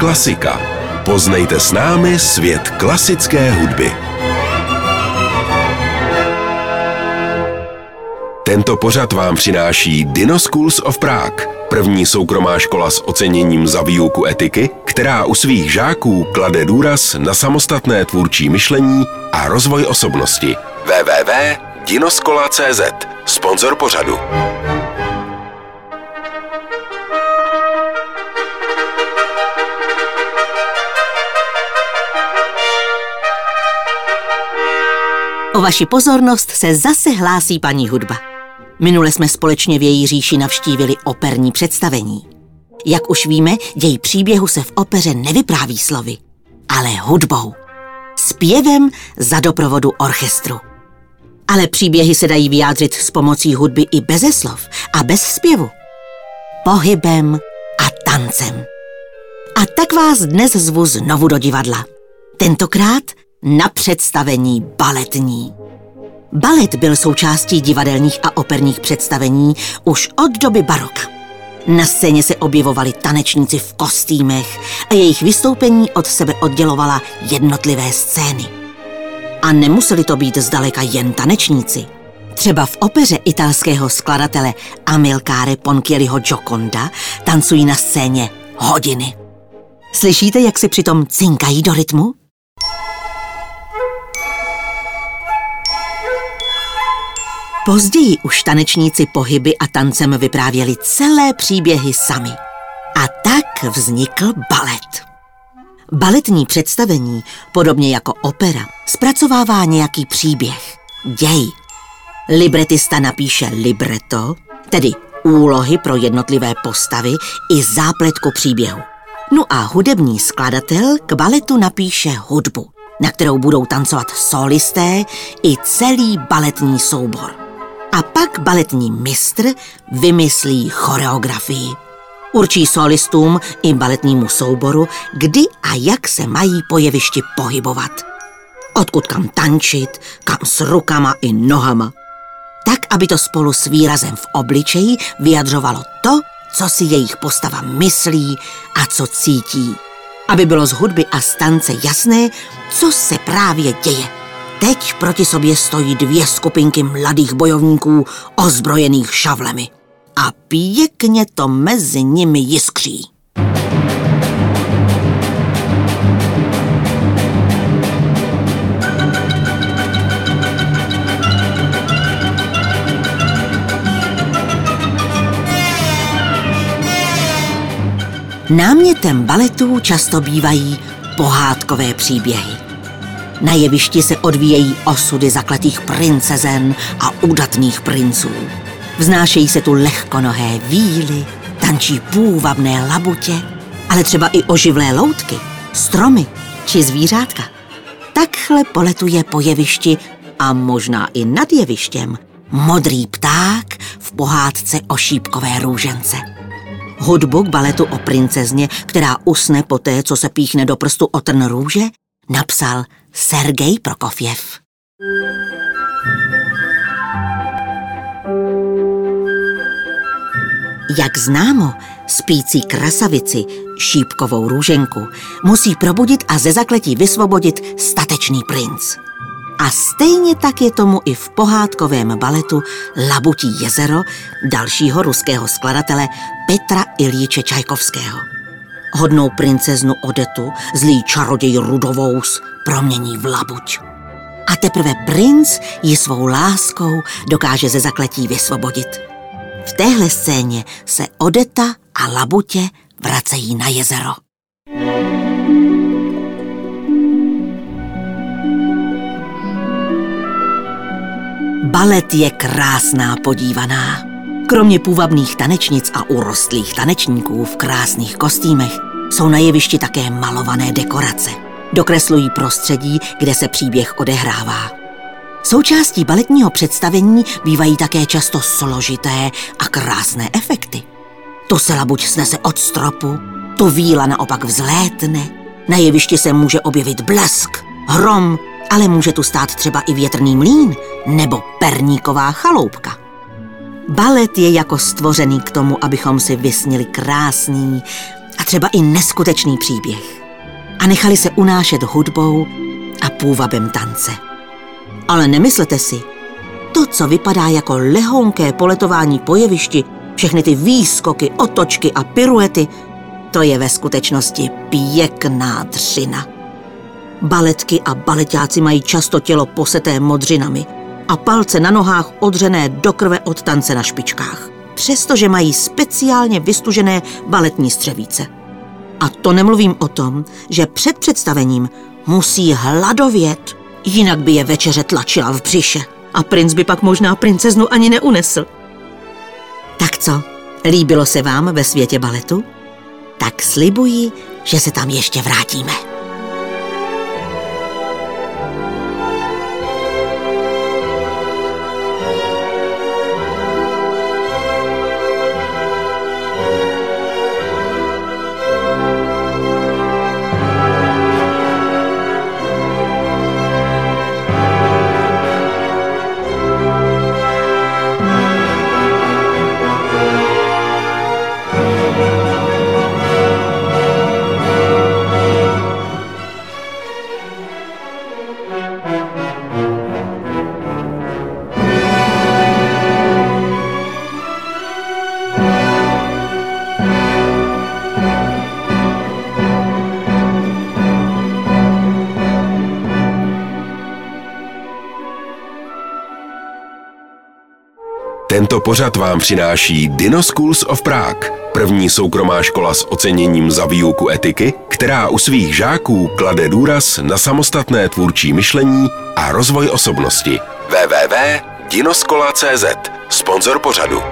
klasika. Poznejte s námi svět klasické hudby. Tento pořad vám přináší Dino Schools of Prague, první soukromá škola s oceněním za výuku etiky, která u svých žáků klade důraz na samostatné tvůrčí myšlení a rozvoj osobnosti. www.dinoskola.cz Sponzor pořadu. Vaši pozornost se zase hlásí paní hudba. Minule jsme společně v její říši navštívili operní představení. Jak už víme, děj příběhu se v opeře nevypráví slovy, ale hudbou. Zpěvem za doprovodu orchestru. Ale příběhy se dají vyjádřit s pomocí hudby i beze slov a bez zpěvu. Pohybem a tancem. A tak vás dnes zvu znovu do divadla. Tentokrát na představení baletní. Balet byl součástí divadelních a operních představení už od doby baroka. Na scéně se objevovali tanečníci v kostýmech a jejich vystoupení od sebe oddělovala jednotlivé scény. A nemuseli to být zdaleka jen tanečníci. Třeba v opeře italského skladatele Amilcare Ponchielliho Gioconda tancují na scéně hodiny. Slyšíte, jak se přitom cinkají do rytmu? Později už tanečníci pohyby a tancem vyprávěli celé příběhy sami. A tak vznikl balet. Baletní představení, podobně jako opera, zpracovává nějaký příběh, děj. Libretista napíše libreto, tedy úlohy pro jednotlivé postavy i zápletku příběhu. No a hudební skladatel k baletu napíše hudbu, na kterou budou tancovat solisté i celý baletní soubor. A pak baletní mistr vymyslí choreografii. Určí solistům i baletnímu souboru, kdy a jak se mají po jevišti pohybovat. Odkud kam tančit, kam s rukama i nohama. Tak, aby to spolu s výrazem v obličeji vyjadřovalo to, co si jejich postava myslí a co cítí. Aby bylo z hudby a stance jasné, co se právě děje. Teď proti sobě stojí dvě skupinky mladých bojovníků ozbrojených šavlemi. A pěkně to mezi nimi jiskří. Námětem baletů často bývají pohádkové příběhy. Na jevišti se odvíjejí osudy zakletých princezen a udatných princů. Vznášejí se tu lehkonohé víly, tančí půvabné labutě, ale třeba i oživlé loutky, stromy či zvířátka. Takhle poletuje po jevišti a možná i nad jevištěm modrý pták v pohádce o šípkové růžence. Hudbu k baletu o princezně, která usne poté, co se píchne do prstu o trn růže, napsal Sergej Prokofjev. Jak známo, spící krasavici, šípkovou růženku, musí probudit a ze zakletí vysvobodit statečný princ. A stejně tak je tomu i v pohádkovém baletu Labutí jezero dalšího ruského skladatele Petra Ilíče Čajkovského. Hodnou princeznu Odetu zlý čaroděj Rudovous promění v labuť. A teprve princ ji svou láskou dokáže ze zakletí vysvobodit. V téhle scéně se Odeta a labutě vracejí na jezero. Balet je krásná podívaná. Kromě půvabných tanečnic a urostlých tanečníků v krásných kostýmech jsou na jevišti také malované dekorace. Dokreslují prostředí, kde se příběh odehrává. Součástí baletního představení bývají také často složité a krásné efekty. To se labuť snese od stropu, to víla naopak vzlétne, na jevišti se může objevit blesk, hrom, ale může tu stát třeba i větrný mlín nebo perníková chaloupka. Balet je jako stvořený k tomu, abychom si vysnili krásný a třeba i neskutečný příběh. A nechali se unášet hudbou a půvabem tance. Ale nemyslete si, to, co vypadá jako lehonké poletování po jevišti, všechny ty výskoky, otočky a piruety, to je ve skutečnosti pěkná dřina. Baletky a baletáci mají často tělo poseté modřinami a palce na nohách odřené do krve od tance na špičkách, přestože mají speciálně vystužené baletní střevíce. A to nemluvím o tom, že před představením musí hladovět, jinak by je večeře tlačila v břiše a princ by pak možná princeznu ani neunesl. Tak co, líbilo se vám ve světě baletu? Tak slibuji, že se tam ještě vrátíme. Tento pořad vám přináší Dino Schools of Prague, první soukromá škola s oceněním za výuku etiky, která u svých žáků klade důraz na samostatné tvůrčí myšlení a rozvoj osobnosti. www.dinoskola.cz Sponzor pořadu.